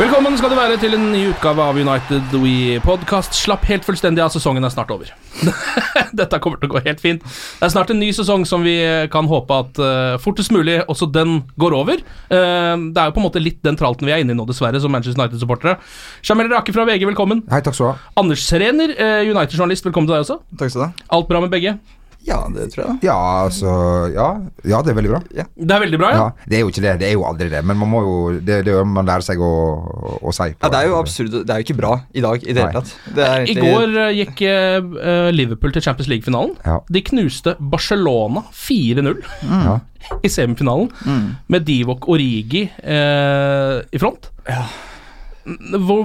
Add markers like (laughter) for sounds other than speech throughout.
Velkommen skal du være til en ny utgave av United We Podcast. Slapp helt fullstendig av, sesongen er snart over. (laughs) Dette kommer til å gå helt fint. Det er snart en ny sesong som vi kan håpe at uh, fortest mulig også den går over. Uh, det er jo på en måte litt den tralten vi er inne i nå, dessverre, som Manchester United-supportere. Jamel Rake fra VG, velkommen. Hei, takk skal du ha. Anders Serener, uh, United-journalist, velkommen til deg også. Takk skal du ha. Alt bra med begge? Ja, det tror jeg. Ja, altså Ja, ja det er veldig bra. Ja. Det er veldig bra, ja. Det er jo ikke det. Det er jo aldri det. Men man må jo Det, det er man lærer seg å, å, å si. Ja, Det er jo absurd. Det er jo ikke bra i dag i det hele tatt. Det er I går eh, gikk uh, Liverpool til Champions League-finalen. Ja. De knuste Barcelona 4-0 mm. (laughs) i semifinalen, med Divok Origi uh, i front. Hvor,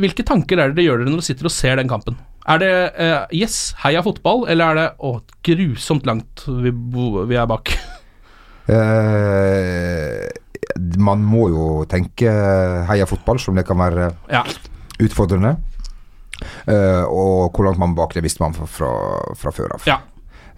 hvilke tanker er det det gjør dere når dere sitter og ser den kampen? Er det uh, yes, heia fotball, eller er det å, grusomt langt vi, vi er bak? uh, man må jo tenke heia fotball, som det kan være Ja. utfordrende. Uh, og hvor langt man bak det visste man fra, fra, fra før av. Ja.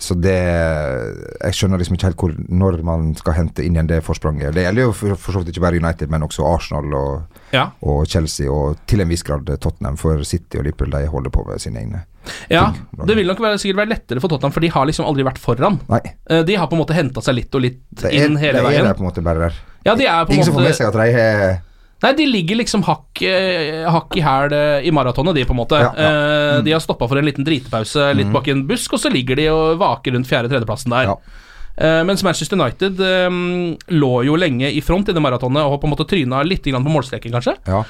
Så det Jeg skjønner liksom ikke helt hvor, når man skal hente inn igjen det forspranget. Det gjelder jo for, for så vidt ikke bare United, men også Arsenal og, Ja. og Chelsea, og til en viss grad Tottenham. For City og Liverpool de holder på med sine egne. ja. ting. Det vil nok være, sikkert være lettere for Tottenham, for de har liksom aldri vært foran. Nei, Eh, de har på en måte henta seg litt og litt er, inn hele veien. det er der på en måte bare der. Ja, de er på en Ingen som får med seg at de er Nei, de ligger liksom hakk, eh, hakk i hæl eh, i maratonet, de, på en måte. Ja, ja. Mm. De har stoppa for en liten dritepause litt bak i en busk, og så ligger de og vaker rundt fjerde-tredjeplassen der. Ja. Eh, mens Manchester United eh, lå jo lenge i front i det maratonet og på en måte tryna litt på målstreken, kanskje. Ja.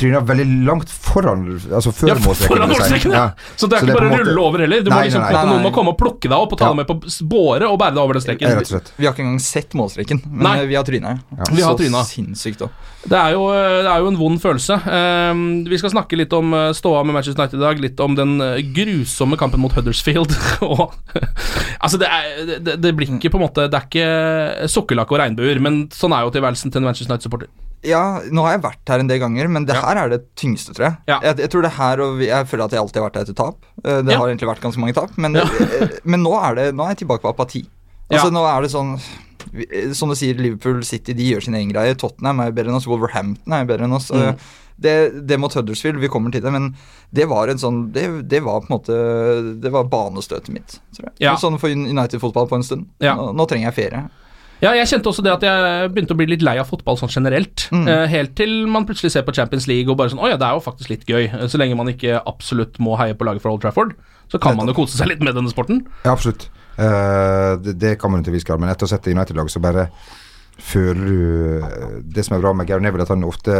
Tryna veldig langt foran, altså før Ja, målstreken. foran målstreken, ja. Så det er ikke på bare å måte- rulle over heller. Du må liksom, nei, nei. Noen må komme og plukke deg opp og ta Ja. deg med på båre og bære deg over den streken. Ja, rett og slett. Vi har ikke engang sett målstreken, men Nei. eh, vi har tryna. Ja. Vi har Så tryna. sinnssykt òg. Det det er jo en vond følelse. Eh, vi skal snakke litt om ståa med Manchester United i dag. Litt om den grusomme kampen mot Huddersfield. (laughs) og, altså det, er, det, det blir ikke på en måte Det er ikke sukkerlake og regnbuer, men sånn er jo tilværelsen til en Manchester United-supporter. Ja, nå har jeg vært her en del ganger, men det her er det tyngste, tror jeg. Ja. jeg. Jeg tror det her, og jeg føler at jeg alltid har vært her etter tap. Eh, Det Ja. har egentlig vært ganske mange tap, men, Ja. eh, men nå, er det, nå er jeg tilbake på apati. Altså Ja. Nå er det sånn eh, Som du sier, Liverpool City de gjør sin egen greie. Tottenham er bedre enn oss. Wolverhampton er bedre enn oss. Mm. Det, det mot Huddersfield, vi kommer til det, men det var en sånn Det, det var på en måte Det var banestøtet mitt, tror jeg. Ja. Sånn for United-fotball på en stund. Ja. Nå, nå trenger jeg ferie. Ja, jeg kjente også det at jeg begynte å bli litt lei av fotball sånn generelt. Mm. Eh, helt til man plutselig ser på Champions League og bare sånn Å ja, det er jo faktisk litt gøy. Eh, Så lenge man ikke absolutt må heie på laget for Old Trafford, så kan man jo kose seg litt med denne sporten. Ja, absolutt. Eh, det, det kan man til en viss grad, men etter å ha sett United-laget, så bare føler du eh, Det som er bra med Gary Neville, at han ofte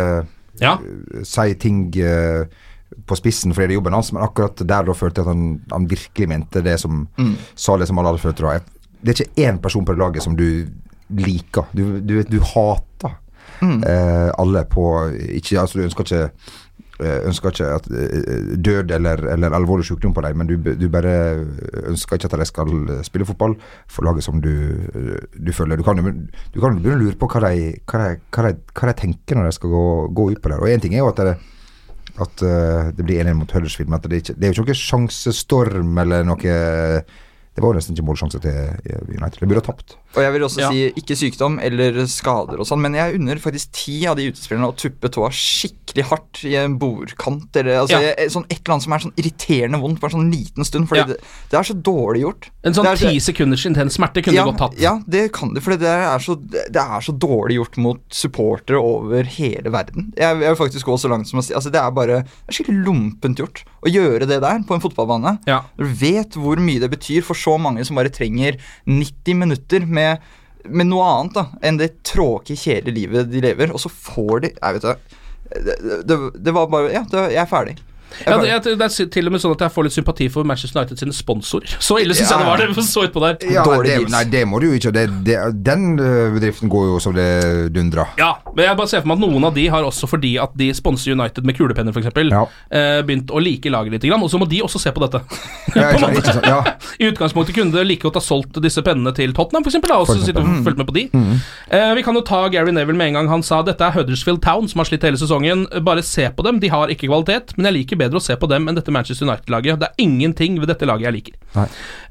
Ja. si ting eh, på spissen fordi det er jobben hans, men akkurat der da følte jeg at han, han virkelig mente det som Sa det som alle hadde følt. Da. Det er ikke én person på det laget som du liker. Du, du, du hater eh, alle på ikke, altså Du ønsker ikke eh, ønsker ikke at eh, død eller, eller alvorlig sykdom på dem, men du, du bare ønsker ikke at de skal spille fotball for laget som du, du følger. Du kan jo begynne å lure på hva de, hva de, hva de, hva de tenker når de skal gå, gå ut på der. Og én ting er jo at det, at det blir 1-1 mot Huddersfield, men det, ikke, det er jo ikke noen sjansestorm eller noe Det var nesten ikke målsjanse til United. Det burde ha tapt. Og jeg vil også Ja. si ikke sykdom eller skader og sånn, men jeg unner faktisk ti av de utespillerne å tuppe tåa skikkelig hardt i en bordkant, eller altså, Ja. jeg- sånn et eller annet som er sånn irriterende vondt bare sånn liten stund, fordi Ja. det, det er så dårlig gjort. En sånn ti så- sekunders intens smerte kunne ja, du godt tatt. Ja, det kan du, for det er, så, det er så dårlig gjort mot supportere over hele verden. Jeg, jeg vil faktisk gå så langt som å si altså Det er bare det er skikkelig lompent gjort å gjøre det der på en fotballbane. Du vet hvor mye det betyr for så mange som bare trenger 90 minutter med, med noe annet da enn det tråkige, kjedelige livet de lever, og så får de Jeg vet ikke det, det, det var bare Ja, det, jeg er ferdig. Jeg Ja, ferdig. det, det er til og med sånn at jeg får litt sympati for Manchester United sine sponsorer. (laughs) Så ille syns jeg det var. Det så utpå der. Ja, Dårlig det, deals. nei, det må du jo ikke. Det, det, den øh, bedriften går jo som det dundrer. Ja, men jeg bare ser for meg at noen av de har også fordi at de sponser United med kulepenner, f.eks., Ja. eh, begynt å like laget litt, og så må de også se på dette. (laughs) Ja, På ikke, ikke? Ja. I utgangspunktet kunne det like godt ha solgt disse pennene til Tottenham, da, og så sitte og fulgt med på de. Eh, vi kan jo ta Gary Neville med en gang. Han sa dette er Huddersfield Town, som har slitt hele sesongen. Bare se på dem. De har ikke kvalitet, men jeg liker bedre å se på dem enn dette Manchester United-laget. Det er ingenting ved dette laget jeg liker.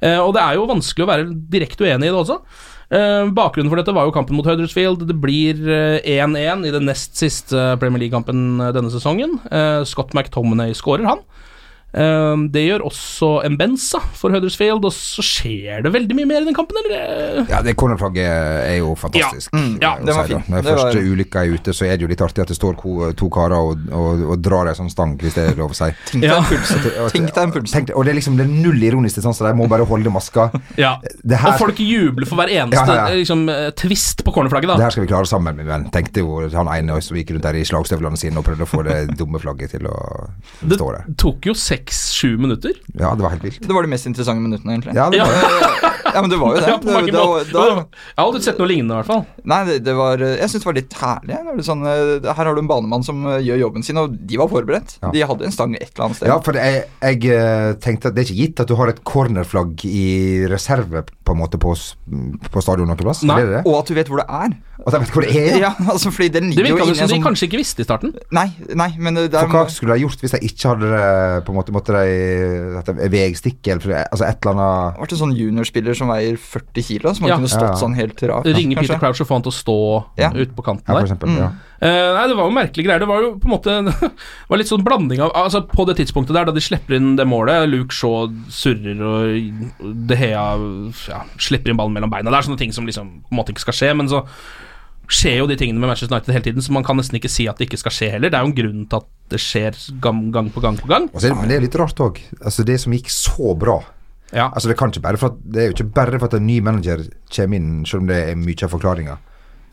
Eh, og det er jo vanskelig å være direkte uenig i det også. Eh, bakgrunnen for dette var jo kampen mot Huddersfield. Det blir eh, 1-1 i den nest siste Premier League-kampen eh, denne sesongen. Eh, Scott McTominay skårer, han. Eh, det gjør også Mbenza for Huddersfield, og så skjer det veldig mye mer i den kampen, eller? Ja, det cornerflagget er jo fantastisk. Ja, mm, ja, det var si fint. Når Det var- første ulykka er ute, så er det jo litt artig at det står to karer og, og, og drar ei sånn stang, hvis det er lov å si. Tenk deg Ja. (laughs) en puls. En og det er liksom det er null ironisk distanse, de må bare holde maska. Ja. Det her- Og folk jubler for hver eneste Ja, ja, ja. Liksom, eh, twist på cornerflagget, Det her skal vi klare sammen, min venn. Tenkte jo han ene som gikk rundt der i slagstøvlene sine og prøvde å få det dumme flagget til å Det stå der. tok jo seks-sju minutter. Ja, det var helt vilt. Det var de mest interessante minuttene, egentlig. Ja, det var, Ja, men det var jo (laughs) det. Ja, på det, det, var, da, Jeg har aldri sett noe lignende, i hvert fall. nei, det, det var Jeg syns det var litt herlig. Det var litt sånn, eh, her har du en banemann som eh, gjør jobben sin, og de var forberedt. Ja. De hadde en stang et eller annet sted. ja, for jeg, jeg eh, tenkte at det er ikke gitt at du har et cornerflagg i reserve på en måte på, på stadion noen plass. Nei. Det det? Og at du vet hvor det er. At jeg vet hvor det er? Ja, (laughs) altså fordi den Det ligger virka som de sånn kanskje ikke visste i starten. Nei, nei, men det er, For hva skulle de gjort hvis de ikke hadde på en måte Måtte de hatt eller altså et eller annet det vært en sånn juniorspiller som veier 40 kilo, som Ja. kunne stått Ja, sånn helt rart. Ringe kanskje. Peter Crouch og få han til å stå Ja. ute på kanten Ja, for der. eksempel. Ja. Eh, nei, det var jo merkelige greier. Det var jo på en måte (laughs) var litt sånn blanding av Altså På det tidspunktet der, da de slipper inn det målet Luke Shaw surrer, og De Hea ja, slipper inn ballen mellom beina. Det er sånne ting som liksom på en måte ikke skal skje, men så skjer jo de tingene med Manchester United hele tiden, så man kan nesten ikke si at det ikke skal skje heller. Det er jo en grunn til at det skjer gang, gang på gang på gang. Det, men det er litt rart òg. Altså, det som gikk så bra Ja. Altså, det, at, det er jo ikke bare for at en ny manager kommer inn, selv om det er mye av forklaringa.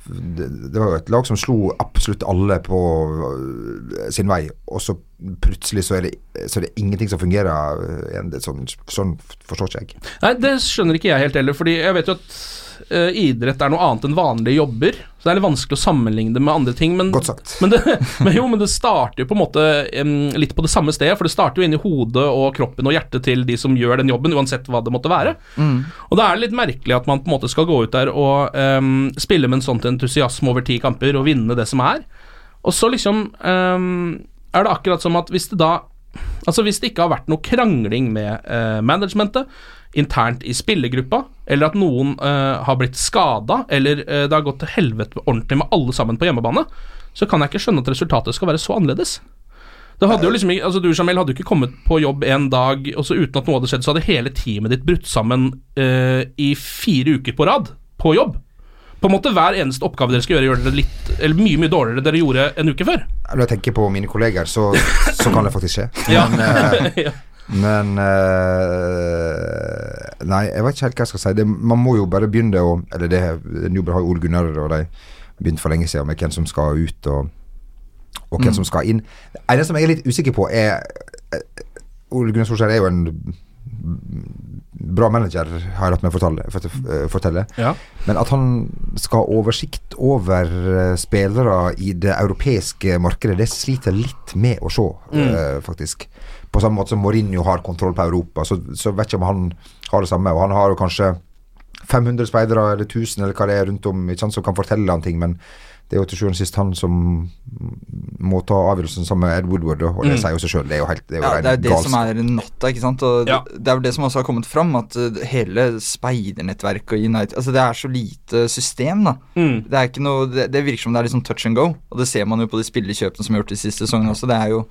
Det, det var jo et lag som slo absolutt alle på øh, sin vei, og så plutselig så er det, så er det ingenting som fungerer. igjen. Det, er sånn, sånn forstår ikke jeg. Nei, det skjønner ikke jeg helt heller, fordi jeg vet jo at uh, idrett er noe annet enn vanlige jobber. Så det er litt vanskelig å sammenligne det med andre ting. Men, Godt sagt. men, det, (laughs) men jo, men det starter jo på en måte um, litt på det samme stedet, for det starter jo inni hodet og kroppen og hjertet til de som gjør den jobben, uansett hva det måtte være. Og da er det litt merkelig at man på en måte skal gå ut der og um, spille med en sånn entusiasme over ti kamper og vinne det som er. Og så liksom em, er det akkurat som at hvis det da Altså Hvis det ikke har vært noe krangling med eh, managementet internt i spillergruppa, eller at noen eh, har blitt skada, eller eh, det har gått til helvete ordentlig med alle sammen på hjemmebane, så kan jeg ikke skjønne at resultatet skal være så annerledes. Det hadde jo liksom altså Du Jamel, hadde jo ikke kommet på jobb en dag, og så uten at noe hadde skjedd, så hadde hele teamet ditt brutt sammen eh, i fire uker på rad på jobb. På en måte Hver eneste oppgave dere skal gjøre, gjør dere litt Eller mye mye dårligere enn dere gjorde en uke før. Når jeg tenker på mine kolleger, så, så kan det faktisk skje. Ja. Men, øh, (laughs) Ja. Men uh, Nei, jeg vet ikke helt hva jeg skal si. Det, man må jo bare begynne å Eller det Nubel har jo Ole Gunnar, og de begynte for lenge siden med hvem som skal ut, og, og hvem som skal inn. Det eneste som jeg er litt usikker på, er eh, Ole Gunnar Solskjær er jo en bra manager, har jeg latt meg fortelle. eh, fortelle. Ja. Men at han skal ha oversikt over eh, spillere i det europeiske markedet, det sliter litt med å se, mm. faktisk. På samme måte som Mourinho har kontroll på Europa, så, så vet ikke om han har det samme. Og han har jo kanskje 500 speidere eller 1000 eller hva det er rundt om ikke sant, som kan fortelle han ting, men det er jo til sjuende og sist han som må ta avgjørelsen sammen med Ed Woodward, og det Mm. sier jo seg sjøl. Det er jo helt det er jo Ja, det er det galskap. som er natta, ikke sant. Og Ja. det, er jo det som også har kommet fram, at uh, hele speidernettverket og United Altså, det er så lite system, da. Mm. Det er ikke noe det, det virker som det er sånn touch and go, og det ser man jo på de spillekjøpene som er gjort de siste sesongene også. Det er jo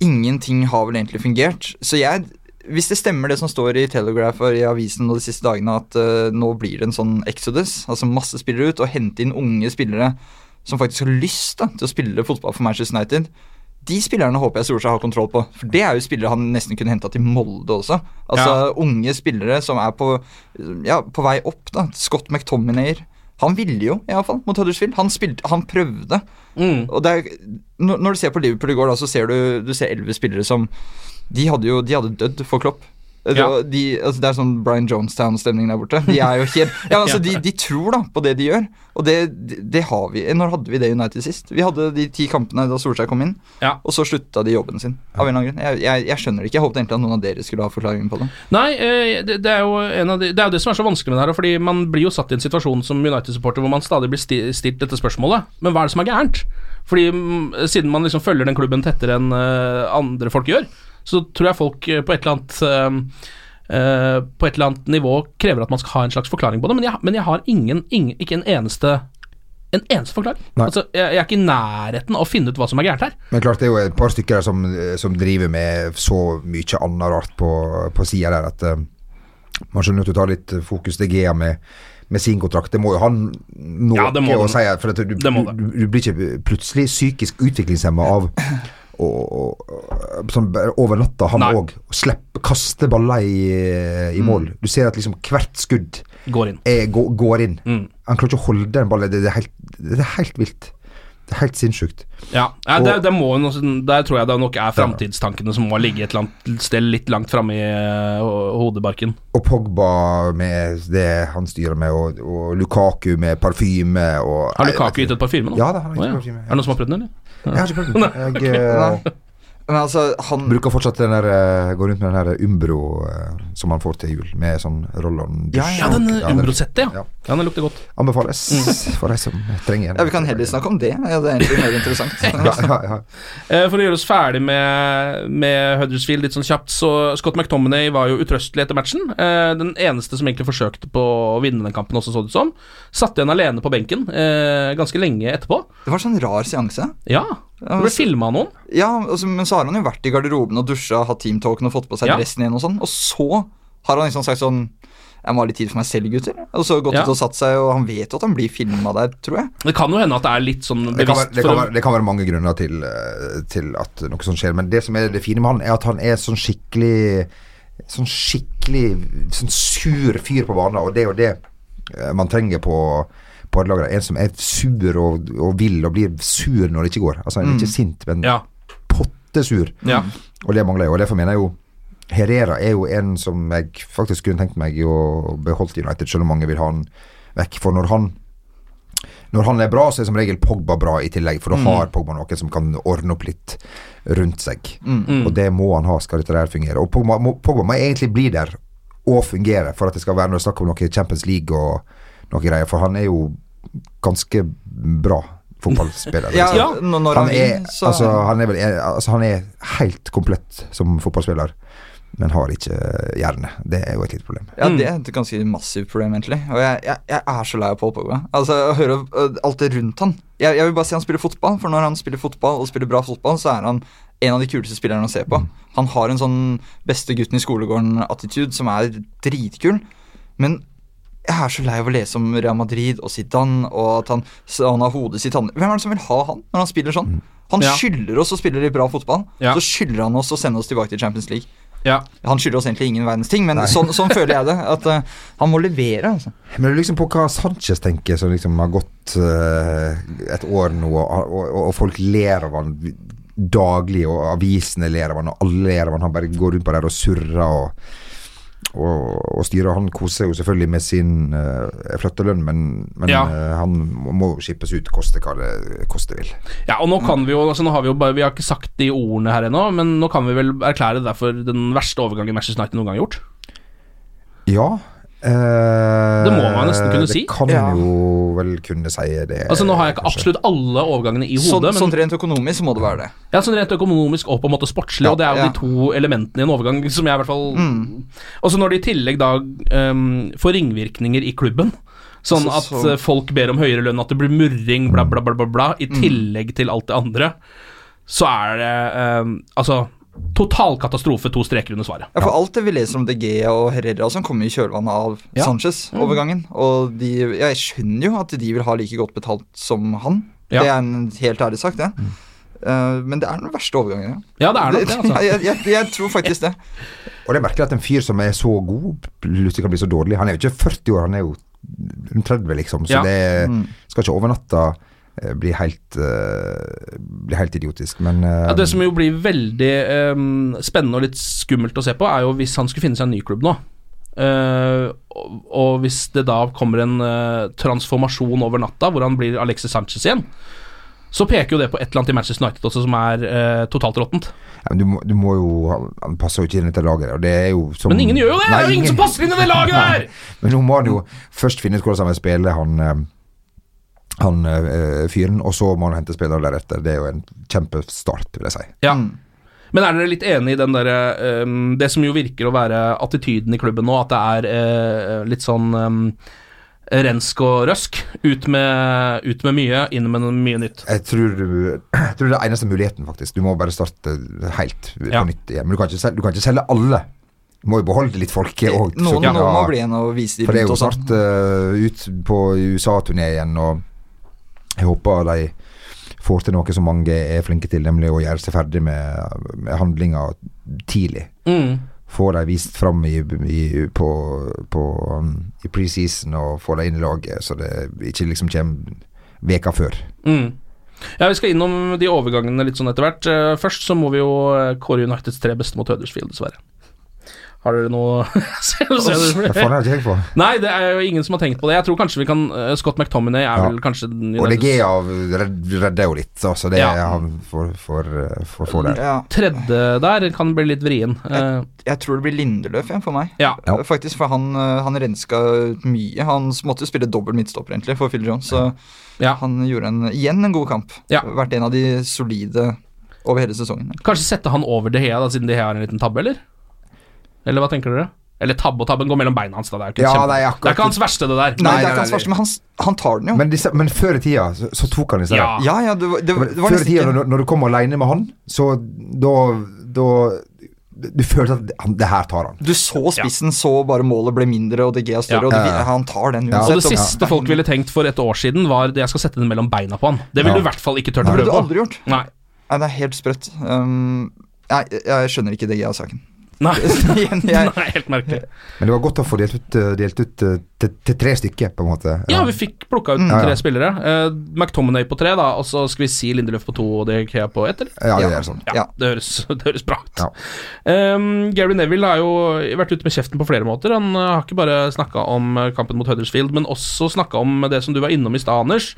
Ingenting har vel egentlig fungert. Så jeg hvis det stemmer det som står i Telegraph og i avisen de siste dagene, at uh, nå blir det en sånn exodus, altså masse spillere ut, og hente inn unge spillere som faktisk har lyst da, til å spille fotball for Manchester United, de spillerne håper jeg Solskjær har kontroll på. For det er jo spillere han nesten kunne henta til Molde også. Altså Unge spillere som er på, ja, på vei opp. da Scott McTominay. Han ville jo, iallfall, mot Huddersfield. Han, spilte, han prøvde. Mm. Og er, når, når du ser på Liverpool i går, da, så ser du Du ser elleve spillere som De hadde jo De hadde dødd for Klopp. Ja. de, altså det er sånn Brian Jonestown-stemning der borte. De er jo helt (laughs) Ja, altså de, de tror da på det de gjør, og det, det, har vi. Når hadde vi det United sist? Vi hadde de ti kampene da Solskjær kom inn, Ja. og så slutta de jobben sin. Av en eller annen grunn. Jeg, jeg, jeg skjønner det ikke. Jeg håpet egentlig at noen av dere skulle ha forklaringen på det. Nei, eh, det, det, er jo en av de, det er jo det som er så vanskelig med det her. Fordi man blir jo satt i en situasjon som United-supporter hvor man stadig blir stilt dette spørsmålet. Men hva er det som er gærent? Fordi mm, Siden man liksom følger den klubben tettere enn eh, andre folk gjør, så tror jeg folk eh, på et eller annet eh, På et eller annet nivå krever at man skal ha en slags forklaring på det. Men jeg, men jeg har ingen, ingen Ikke en eneste en eneste forklaring. Altså, jeg, jeg er ikke i nærheten av å finne ut hva som er gærent her. Men klart det er jo et par stykker som, som driver med så mye annet rart på, på sida der at uh, man skjønner at du tar litt fokus til GA med, med sin kontrakt. Det må jo ha noe Ja, å si. For du, det. du, du blir ikke plutselig psykisk utviklingshemma av å, å- sånn over natta, han òg. Kaste baller i, i mål. Du ser at liksom hvert skudd Går inn. er, går, går inn. Mm. Han klarer ikke å holde den ballen. Det, det, er helt, det er helt vilt. Det er helt sinnssykt. Ja, ja det, Og- det må Der tror jeg det nok er framtidstankene som må ligge et annet sted litt langt framme i eh, hodebarken. Og Pogba med det han styrer med, og, og Lukaku med parfyme og Har Lukaku gitt et parfyme nå? Ja da, han har gitt Å, ja. parfyme. Er det noen som har prøvd den, eller? Jeg har ikke prøvd den. Jeg eh, Men altså, han bruker fortsatt den der eh, Går rundt med den der Umbro eh, som han får til jul, med sånn Ja, Ja, den- Umbro-settet, ja. Ja. Den lukter godt. Anbefales for de som trenger Ja, Vi kan heller snakke om det. Ja, det er egentlig mer interessant. Ja, ja, ja. Eh, For å gjøre oss ferdig med, med Huddersfield litt sånn kjapt, så Scott McTominay var jo utrøstelig etter matchen. Eh, Den eneste som egentlig forsøkte på å vinne den kampen, også så det ut som. Satt igjen alene på benken eh, ganske lenge etterpå. Det var sånn rar seanse. Ja, det ble filma av noen. Ja, altså, men så har han jo vært i garderoben og dusja, hatt teamtalken og fått på seg Ja. dressen igjen og sånn. Og så har han liksom sagt sånn Jeg må ha litt tid for meg selv, gutter. Og så gått Ja. ut og satt seg, og han vet jo at han blir filma der, tror jeg. Det kan jo hende at det er litt sånn Det kan, være, det, kan være, det kan være mange grunner til, eh, til at noe sånt skjer, men det som er det fine med han, er at han er sånn skikkelig Sånn skikkelig sånn sur fyr på banen, og det er jo det eh, man trenger på på et. En som er sur og, og vil og blir sur når det ikke går. Altså han er ikke sint, men Ja. pottesur. Ja. Og det mangler jeg, og derfor mener jeg jo Herrera er jo en som jeg faktisk kunne tenkt meg å beholde i United, selv om mange vil ha han vekk. For når han når han er bra, så er som regel Pogba bra i tillegg, for da har Pogba noen som kan ordne opp litt rundt seg. Og det må han ha, skal dette der fungere. Og Pogba må, Pogba må egentlig bli der og fungere for at det skal være noe snakk om noe Champions League og noe greier, for han er jo ganske bra fotballspiller. (laughs) jeg. Ja, han, han er, altså, han er vel altså, Han er helt komplett som fotballspiller, men har ikke hjerne. Det er jo et lite problem. Ja, det er et ganske massivt problem, egentlig. Og jeg, jeg, jeg er så lei av Paul Pogba. Altså, Å høre øh, alt det rundt han. Jeg, jeg vil bare si han spiller fotball, for når han spiller fotball, og spiller bra fotball, så er han en av de kuleste spillerne å se på. Han har en sånn beste gutten i skolegården-attitude som er dritkul. Men jeg er så lei av å lese om Real Madrid og Zidane, og at han, han har hodet sitt han, Hvem er det som vil ha han når han spiller sånn? Han Ja. skylder oss å spille litt bra fotball. Ja. Så skylder han oss å sende oss tilbake til Champions League. Ja. Han skylder oss egentlig ingen verdens ting, men sånn, sånn føler jeg det. At uh, han må levere, altså. Men det er liksom på hva Sanchez tenker, som liksom har gått uh, et år nå, og, og, og folk ler av han daglig, og avisene ler av han, og alle ler av han. Han bare går rundt på der og surrer og og, og styret Han koser seg jo selvfølgelig med sin uh, flyttelønn, men, men Ja. uh, han må, jo skippes ut, koste hva det koste vil. Ja, og nå kan vi jo altså nå har Vi jo bare Vi har ikke sagt de ordene her ennå, men nå kan vi vel erklære det for den verste overgangen Manchester United noen gang har gjort. Ja. Eh, Det må man nesten kunne si. Det kan Ja. jo vel kunne si det. Altså Nå har jeg ikke kanskje. absolutt alle overgangene i Sånn, hodet, sånn men rent økonomisk må det være det. ja, sånn rent økonomisk og på en måte sportslig, Ja, og det er jo ja. de to elementene i en overgang som jeg i hvert fall Og så når det i tillegg da um, får ringvirkninger i klubben. Sånn Så- at så- eh, folk ber om høyere lønn, at det blir murring, bla, bla, bla, bla, bla i tillegg til alt det andre, så er det um, Altså Total katastrofe, to streker under svaret. Ja, for Alt det vi leser om De Gea og Herrera som kommer i kjølvannet av Ja. Sanchez-overgangen. Og de, jeg skjønner jo at de vil ha like godt betalt som han. Ja. Det er en helt ærlig sagt, det. Eh, men det er den verste overgangen. Ja, det er nok det, altså. (laughs) jeg, jeg, jeg tror faktisk det. Og det er merkelig at en fyr som er så god, plutselig kan bli så dårlig. Han er jo ikke 40 år, han er jo 30, liksom. Så Ja. det Mm. skal ikke over eh, helt, eh, bli helt idiotisk. Men eh, Ja, det som jo blir veldig um, spennende og litt skummelt å se på, er jo hvis han skulle finne seg en ny klubb nå. Uh, og, hvis det da kommer en uh, transformasjon over natta, hvor han blir Alexis Sanchez igjen, så peker jo det på et eller annet i Manchester United også som er uh, totalt råttent. ja, men du, må, du må jo Han passer jo ikke inn i dette laget. Og det er jo som, Men ingen gjør jo det! det er jo ingen, ingen som passer inn i det laget (laughs) der! Men nå må han jo først finne ut hvordan han vil spille, han, han eh, fyren, og så må han hente spillere deretter. Det er jo en kjempestart, vil jeg si. Ja. Mm. Men er dere litt enig i den derre um, Det som jo virker å være attityden i klubben nå, at det er eh, litt sånn um, rensk og røsk. Ut med, ut med mye, inn med mye nytt. Jeg tror, (clears throat) jeg tror det er eneste muligheten, faktisk. Du må bare starte helt på Ja. nytt igjen. Men du kan, ikke du kan ikke selge alle. Du må jo beholde litt folk òg. Noen, noen må bli igjen og vise de For det er jo rundt sånn. snart uh, ut på USA-turné igjen, og jeg håper de får til noe som mange er flinke til, nemlig å gjøre seg ferdig med, med handlinga tidlig. Mm. Få dem vist fram i, i, på, på, um, i preseason og få dem inn i laget, så det ikke liksom kommer veka før. Mm. Ja, Vi skal innom de overgangene litt sånn etter hvert. Eh, Først så må vi jo eh, kåre Uniteds tre beste mot Huddersfield, dessverre. Har dere noe (laughs) Se- se- Hva faen har jeg tenkt på? Nei, det er jo ingen som har tenkt på det. Jeg tror kanskje vi kan eh, Scott McTominay er Ja. vel kanskje den Og det Legea redder jo litt, altså det Ja. er han får, for, for, for der. Ja, tredje der kan bli litt vrien. Jeg, jeg tror det blir Lindeløf igjen for meg. ja. Ja. Faktisk, for han, eh, han renska mye. Han måtte jo spille dobbel midtstopper egentlig for Phil Jones, så Ja. han gjorde en, igjen en god kamp. Ja. Vært en av de solide over hele sesongen. Kanskje sette han over De Hea, da, siden De Hea har en liten tabbe, eller? Eller hva tenker dere? Eller tabbe og tabben går mellom beina hans, da. Det er, ikke Ja, kjempe... nei, det er ikke hans verste, det der. Nei, Nei, det er ikke hans verste, men han, han tar den jo. Men, disse, men før i tida så, så tok han disse Ja. der. ja, ja, det, var- det, det var Før i tida, når, når du kom alene med han, så da, da Du følte at han, det her tar han. Du så spissen, så bare målet ble mindre, og DG er større, Ja. og det, Ja, ja. han tar den Ja. Og det uansett. siste folk ville tenkt for et år siden, var det jeg skal sette den mellom beina på han. Det ville Ja. du i hvert fall ikke turt Det har du aldri gjort. Nei. Nei, det er helt sprøtt. Um, nei, jeg skjønner ikke DG-saken. Nei. (laughs) Jeg, Nei, helt merkelig. Men det var godt å få delt ut, eh, delt ut eh, til, til tre stykker, på en måte. Ja, vi fikk plukka ut Mm. Ja, tre ja. spillere. Uh, McTominay på tre, da, og så skal vi si Lindeløf på to og De Gea på ett, eller? Ja, det Ja. er sånn. Ja, Ja. Det, høres, (laughs) det høres bra ut. Ja. Um, Gary Neville har jo vært ute med kjeften på flere måter. Han har ikke bare snakka om kampen mot Huddersfield, men også snakka om det som du var innom i stad, Anders.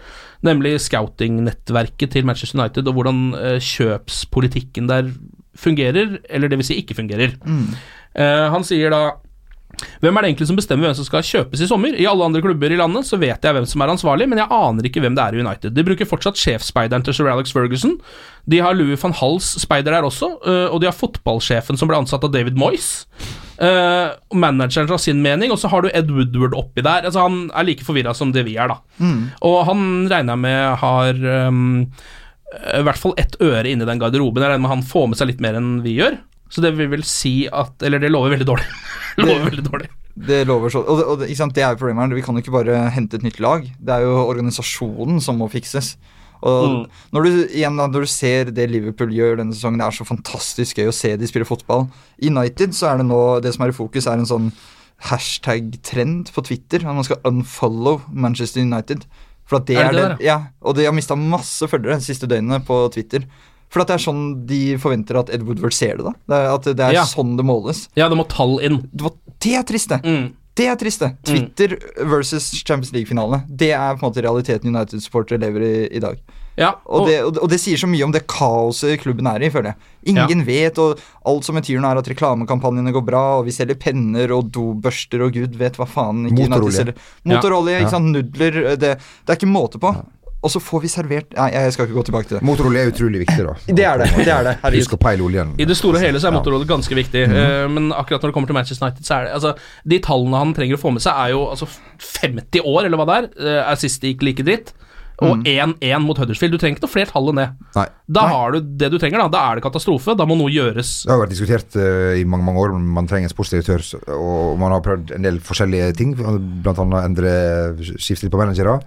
Nemlig scouting-nettverket til Manchester United, og hvordan uh, kjøpspolitikken der fungerer, eller det vil si ikke fungerer. Eh, han sier da hvem er det egentlig som bestemmer hvem som skal kjøpes i sommer? I alle andre klubber i landet så vet jeg hvem som er ansvarlig, men jeg aner ikke hvem det er i United. De bruker fortsatt sjefsspeideren til sir Alex Ferguson. De har Louis van Hals speider der også, uh, og de har fotballsjefen som ble ansatt av David Moyes. Uh, manageren har sin mening, og så har du Ed Woodward oppi der. Altså Han er like forvirra som det vi er, da. Og han regner jeg med har øhm, i hvert fall ett øre inni den garderoben. Jeg regner med han får med seg litt mer enn vi gjør. Så det vil vel si at Eller det lover veldig dårlig. (laughs) lover veldig dårlig. det lover så Og, og sant, det er jo problemet her. Vi kan jo ikke bare hente et nytt lag. Det er jo organisasjonen som må fikses. Og når, du, igjen når du ser det Liverpool gjør denne sesongen, det er så fantastisk gøy å se de spille fotball. I United så er det nå Det som er i fokus, er en sånn hashtag-trend på Twitter. Man skal unfollow Manchester United. For at det Er er, det det, det der, ja, Og de har mista masse følgere de siste døgnene på Twitter. For at det er sånn de forventer at Ed Woodward ser det, da. Det er, at det er Ja. sånn det måles. Ja, det må tall inn. Det, var, det er trist, det. Mm. Det er trist, det. Twitter versus Champions League-finale. Det er på en måte realiteten United-supportere lever i i dag. Ja, Og, det, og, det- og det sier så mye om det kaoset klubben er i, føler jeg. Ingen vet, og alt som betyr nå er at reklamekampanjene går bra, og vi selger penner og dobørster og gud vet hva faen ikke Motorolje. Motorolje, Ja. ikke sant, nudler det, det er ikke måte på. Og så får vi servert Nei, jeg skal ikke gå tilbake til det. Motorolje er utrolig viktig, da. Det er det. det, er det herregud. Husk å peile oljen. I det store og hele så er motorolje ganske viktig, Mhm. eh, men akkurat når det kommer til Manchester United, så er det altså, De tallene han trenger å få med seg, er jo altså 50 år, eller hva det er. eh, er sist det gikk like dritt. Og Mhm. 1-1 mot Huddersfield. Du trenger ikke noe flere tall enn det. Nei. Da har du det du trenger, da. Da er det katastrofe. Da må noe gjøres. Det har vært diskutert uh, i mange mange år om man trenger en sportsdirektør, og man har prøvd en del forskjellige ting, bl.a. endre skiftet på managere.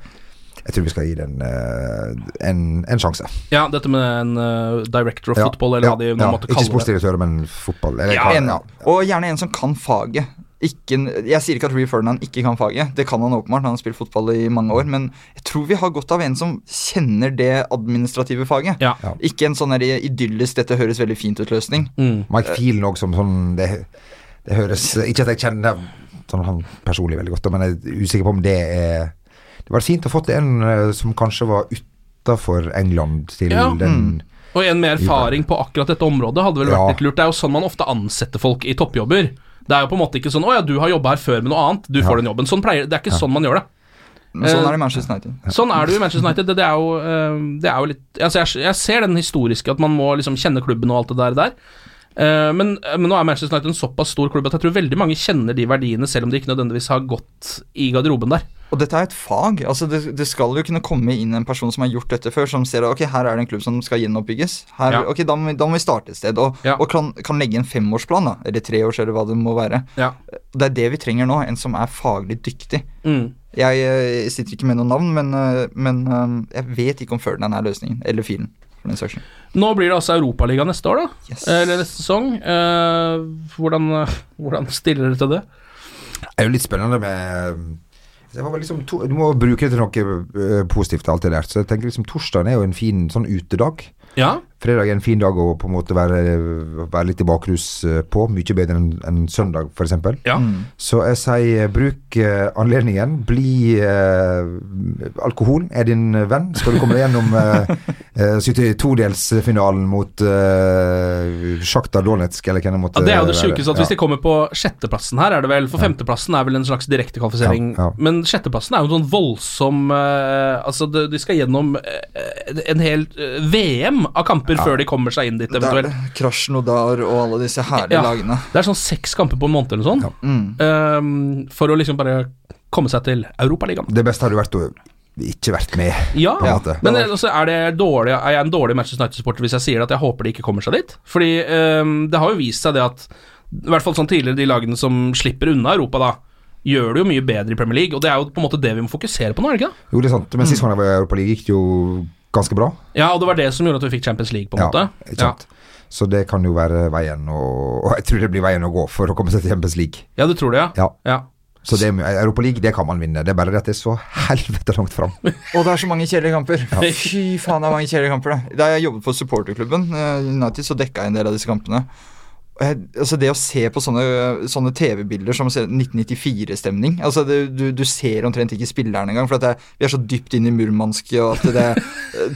Jeg tror vi skal gi den eh, en, en sjanse. Ja, dette med en uh, director of Ja, football, eller ja, hva de nå ja, måtte Ikke kalle det. sportsdirektør, men fotball. Eller, Ja, en, ja. Og gjerne en som kan faget. Ikke, jeg sier ikke at Ree Ferdinand ikke kan faget, det kan han åpenbart. Han har spilt fotball i mange år, men jeg tror vi har godt av en som kjenner det administrative faget. Ja. Ja. Ikke en sånn idyllisk 'dette høres veldig fint ut'-løsning. Mm. Mike Phelan òg som sånn det, det høres Ikke at jeg kjenner sånn han personlig veldig godt, men jeg er usikker på om det er Det var fint å ha fått en eh, som kanskje var utafor England til Ja. den Og en med erfaring på akkurat dette området hadde vel vært Ja. litt lurt. Det er jo sånn man ofte ansetter folk i toppjobber. Det er jo på en måte ikke sånn 'Å ja, du har jobba her før med noe annet, du får den jobben'. Sånn pleier Det er ikke sånn man gjør det. Men sånn Eh, er det i Manchester United. Sånn er det jo i Manchester United. Det, det, er, jo, eh, det er jo litt altså jeg, jeg ser den historiske, at man må liksom kjenne klubben og alt det der. der. Eh, men, men nå er Manchester United en såpass stor klubb at jeg tror veldig mange kjenner de verdiene, selv om de ikke nødvendigvis har gått i garderoben der. Og dette er et fag. altså det, det skal jo kunne komme inn en person som har gjort dette før, som ser at ok, her er det en klubb som skal gjenoppbygges. Her, Ja. ok, da må, vi, da må vi starte et sted. Og, Ja. og kan, kan legge en femårsplan, da, eller tre års, eller hva det må være. Ja. Det er det vi trenger nå. En som er faglig dyktig. Mm. Jeg, jeg, sitter ikke med noen navn, men, eh, men eh, jeg vet ikke om Ferdinand er løsningen. Eller filen, for den saks skyld. Nå blir det altså Europaliga neste år, da. Yes. Eller neste sesong. Eh, hvordan, eh, hvordan stiller dere til det? Det er jo litt spennende med liksom to, Du må bruke det til noe eh, positivt, alt det der. Så jeg tenker liksom torsdagen er jo en fin sånn utedag. Ja. Fredag er en fin dag å på en måte være, være litt i bakrus eh, på. Mye bedre enn en søndag, f.eks. Ja. Så jeg sier bruk eh, anledningen. Bli eh, Alkohol er din venn. Skal du komme deg gjennom eh, eh, 72-delsfinalen mot eh, Sjakta Donetsk, eller hvem det måtte Ja, det er jo det sjukeste, at hvis de kommer på sjetteplassen her, er det vel For femteplassen er vel en slags direktekvalifisering, Ja, ja. men sjetteplassen er jo en sånn voldsom eh, Altså, de, skal gjennom eh, en hel eh, VM av kamper før de kommer seg inn dit, Det er eventuelt. Krasjnodar og alle disse herlige Ja. lagene. Det er sånn seks kamper på en måned eller noe sånt, Mm. um, for å liksom bare komme seg til Europaligaen. Det beste hadde vært å ikke vært med. Ja, men det, altså, er, det dårlig, er jeg en dårlig Manchester United-supporter hvis jeg sier at jeg håper de ikke kommer seg dit? Fordi um, det har jo vist seg det at I hvert fall sånn tidligere de lagene som slipper unna Europa, da gjør det jo mye bedre i Premier League, og det er jo på en måte det vi må fokusere på nå, er det ikke det? Jo, det er sant. Men sist gang jeg var i Europaligaen, gikk det jo ganske bra. Ja, og det var det som gjorde at vi fikk Champions League, på en Ja, måte. ikke sant. Så det kan jo være veien å Og (laughs) jeg tror det blir veien å gå for å komme seg til Champions League. Ja, du tror det, ja? Ja. ja. Så det Europa League, det kan man vinne. Det er bare det at det er så (laughs) helvete langt fram. (laughs) Og det er så mange kjedelige kamper. Fy faen, det er mange kjedelige kamper. det. Da jeg jobbet for supporterklubben uh, United, så dekka jeg en del av disse kampene. Altså Det å se på sånne, sånne TV-bilder som 1994-stemning altså det, du, du ser omtrent ikke spillerne engang, for at det, vi er så dypt inn i Murmansk, og at eh,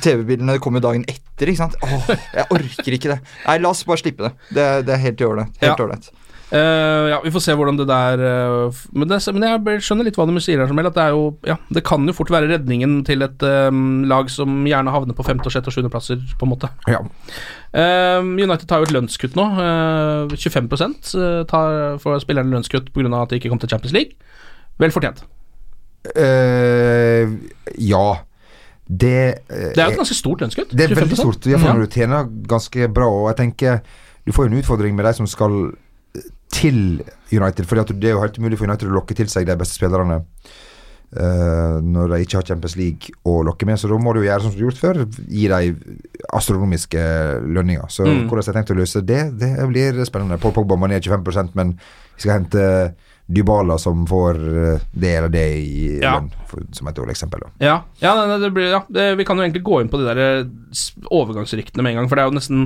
TV-bildene kommer dagen etter. ikke sant? Åh, Jeg orker ikke det. Nei, la oss bare slippe det. Det, det er helt ålreit. Helt ålreit. Eh, ja, vi får se hvordan det der uh, men, det, men jeg skjønner litt hva de sier her, som at det er jo Ja, det kan jo fort være redningen til et um, lag som gjerne havner på femte, sjette og sjuendeplasser, på en måte. Ja. Uh, United tar jo et lønnskutt nå. eh, 25 eh, tar for spillerne lønnskutt pga. at de ikke kom til Champions League. Vel fortjent. Ja. Det Det er jo et ganske stort lønnskutt. Det er 25%. veldig stort, iallfall Ja. når du tjener ganske bra. Og jeg tenker Du får jo en utfordring med de som skal til United. For det er jo helt umulig for United å lokke til seg de beste spillerne uh, når de ikke har Champions League å lokke med. Så da må du jo gjøre som du har gjort før, gi dem astronomiske lønninger. Så Mm. hvordan jeg har tenkt å løse det, det blir spennende. Paul Pogba må ned 25% men vi skal hente Dybala som får eh, det eller det i Ja. lønn, som et dårlig eksempel. Da. Ja, ja, det blir, ja det, vi kan jo egentlig gå inn på de der eh, overgangsryktene med en gang, for det er jo nesten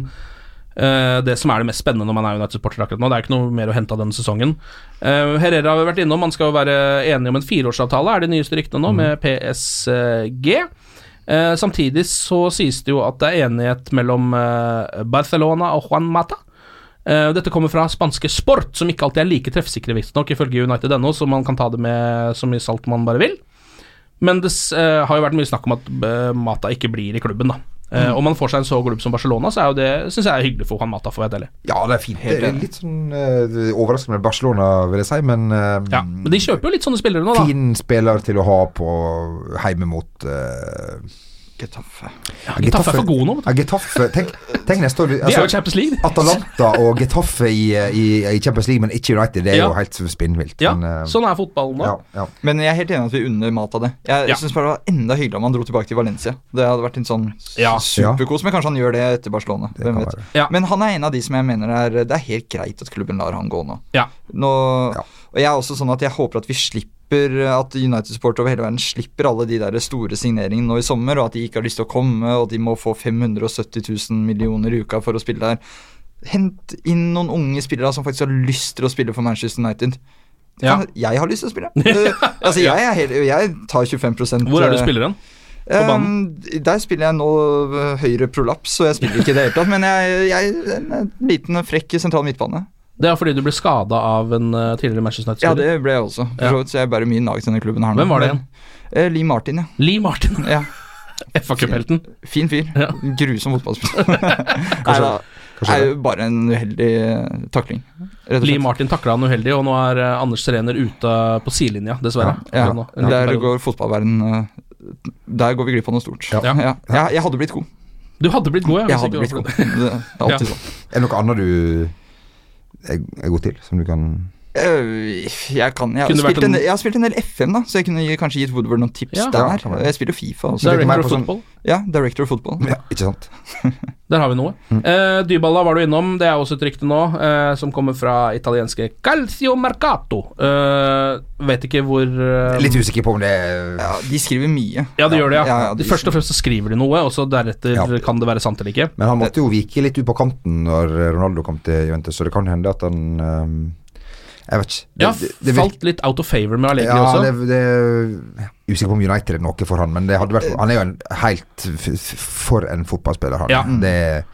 det som er det mest spennende når man er United-supporter akkurat nå. Det er ikke noe mer å hente av denne sesongen. Uh, Herrera har vi vært innom, man skal jo være enige om en fireårsavtale, er de nyeste ryktene nå, med PSG. Eh, samtidig så sies det jo at det er enighet mellom eh, Barcelona og Juan Mata. Eh, dette kommer fra spanske Sport, som ikke alltid er like treffsikre, visstnok, ifølge United.no, så man kan ta det med så mye salt man bare vil. Men det eh, har jo vært mye snakk om at eh, Mata ikke blir i klubben, da. Eh, Om man får seg en så klubb som Barcelona, så er jo det Synes jeg er hyggelig for Juan Mata, for. Ja, det er fint. Helt Det er litt sånn uh, overraskende med Barcelona, vil jeg si, men uh, Ja, Men de kjøper jo litt sånne spillere nå, da. Fin spiller til å ha på hjemme mot uh, Getafe. Getafe er for gode nå. vet du. Ja, Getafe Tenk, tenk neste år De er altså, jo Champions League. Atalanta og Getafe i, i, i Champions League, men ikke United. Det er Ja. jo helt spinnvilt. Ja, men, eh, sånn er fotballen nå. ja, ja. Men jeg er helt enig at vi unner Mata det. Jeg Ja. synes bare det var enda hyggeligere om han dro tilbake til Valencia. Det hadde vært en sånn Ja. superkos, men kanskje han gjør det etter Barcelona. Det Hvem vet. Ja. Men han er en av de som jeg mener er Det er helt greit at klubben lar han gå nå. Ja. nå Ja. Og jeg er også sånn at jeg håper at vi slipper At United-supportere over hele verden slipper alle de der store signeringene nå i sommer, og at de ikke har lyst til å komme, og de må få 570 000 millioner i uka for å spille der. Hent inn noen unge spillere som faktisk har lyst til å spille for Manchester United. Ja. Jeg har lyst til å spille. uh, (laughs) altså, jeg, helt, jeg tar 25% Hvor er du eh, spiller hen? Um? Der spiller jeg nå eh, høyre prolaps, så jeg spiller ikke i det hele tatt. Men jeg, jeg er en liten, frekk sentral midtbane. Det er fordi du ble skada av en eh, tidligere Manchester Ja, United-spiller. det ble jeg også. For så vidt, Så jeg bare mye nag til denne klubben her nå. Hvem var det igjen? eh, Lee Martin, ja. Lee Martin. (laughs) ja. (laughs) FA-cuphelten. Fin fyr. Ja. Grusom fotballspiller. (laughs) Nei. Det er jo bare en uheldig eh, takling. Rett og Lee. Martin takla han uheldig, og nå er eh, Anders Serener ute på sidelinja, dessverre. Ja, ja. Der går fotballverden Der går vi glipp av noe stort. Ja. Ja. Jeg, jeg hadde blitt god. Du hadde blitt god, ja. Jeg hadde blitt god. det. Det er alltid sånn. Er det noe annet du er, er god til, som du kan Øh, Jeg kan Jeg har, spilt en, en- jeg har spilt en del FM, da, så jeg kunne kanskje gitt Woodward noen tips Ja. der. Jeg spiller Fifa også. Så er Director mer of på sånn- football. Ja, Director of Football. Ja, ikke sant? (laughs) Der har vi noe. Eh, Dybala var du innom, det er også et rykte nå, eh, som kommer fra italienske Calcio Mercato. Eh, vet ikke hvor eh, Litt usikker på om det Ja, de skriver mye. Ja, det gjør det, ja. Ja, ja, de- Først og fremst så skriver de noe, og så deretter Ja. kan det være sant eller ikke. Men han måtte jo vike litt ut på kanten når Ronaldo kom til Juventus, så det kan hende at han ehm, Jeg vet ikke. Det- Ja, det- det falt litt out of favor med Allegri ja, også. det, det Usikker på om United er noe for han, men det hadde vært, han er jo en helt for en fotballspiller, han. Ja. Det,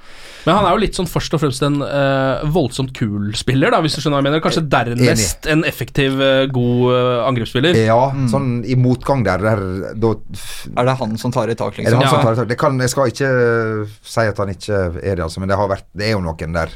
Men han er jo litt sånn først og fremst en uh, voldsomt kul spiller, da, hvis du skjønner hva jeg mener. Kanskje dernest en effektiv, uh, god uh, angrepsspiller. ja, sånn i motgang der, der da Er det han som tar i tak, er det han ja. som tar i tak? Det kan, jeg skal ikke si at han ikke er det, altså, men det, har vært, det er jo noen der.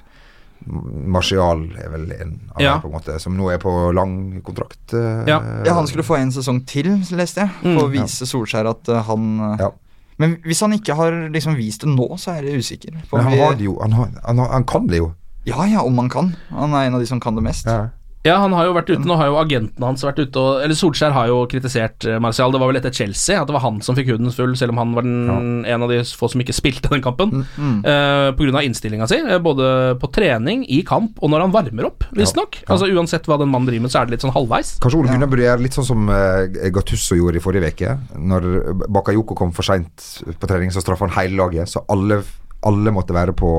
Martial er vel en av Ja. dem, på en måte, som nå er på lang kontrakt. eh, Ja. Ja, han skulle få en sesong til, leste jeg, Mm. for å vise Solskjær at eh, han eh, Ja. Men hvis han ikke har liksom vist det nå, så er jeg usikker. på Men han vi- har det jo. Han, har, han, har, han kan det jo. Ja ja, om han kan. Han er en av de som kan det mest. Ja. Ja, han har jo vært ute, nå har jo agenten hans vært ute og Eller Solskjær har jo kritisert eh, Martial. Det var vel etter Chelsea at det var han som fikk huden full, selv om han var den, en av de få som ikke spilte den kampen. Mm. Eh, på grunn av innstillinga si, eh, både på trening, i kamp og når han varmer opp, visstnok. Ja. Altså Uansett hva den mannen driver med, så er det litt sånn halvveis. Kanskje Ole Gunnar burde gjøre litt sånn som uh, Gattusso gjorde i forrige uke. Når Bakayoko kom for seint på trening, så straffa han hele laget. Så alle, alle måtte være på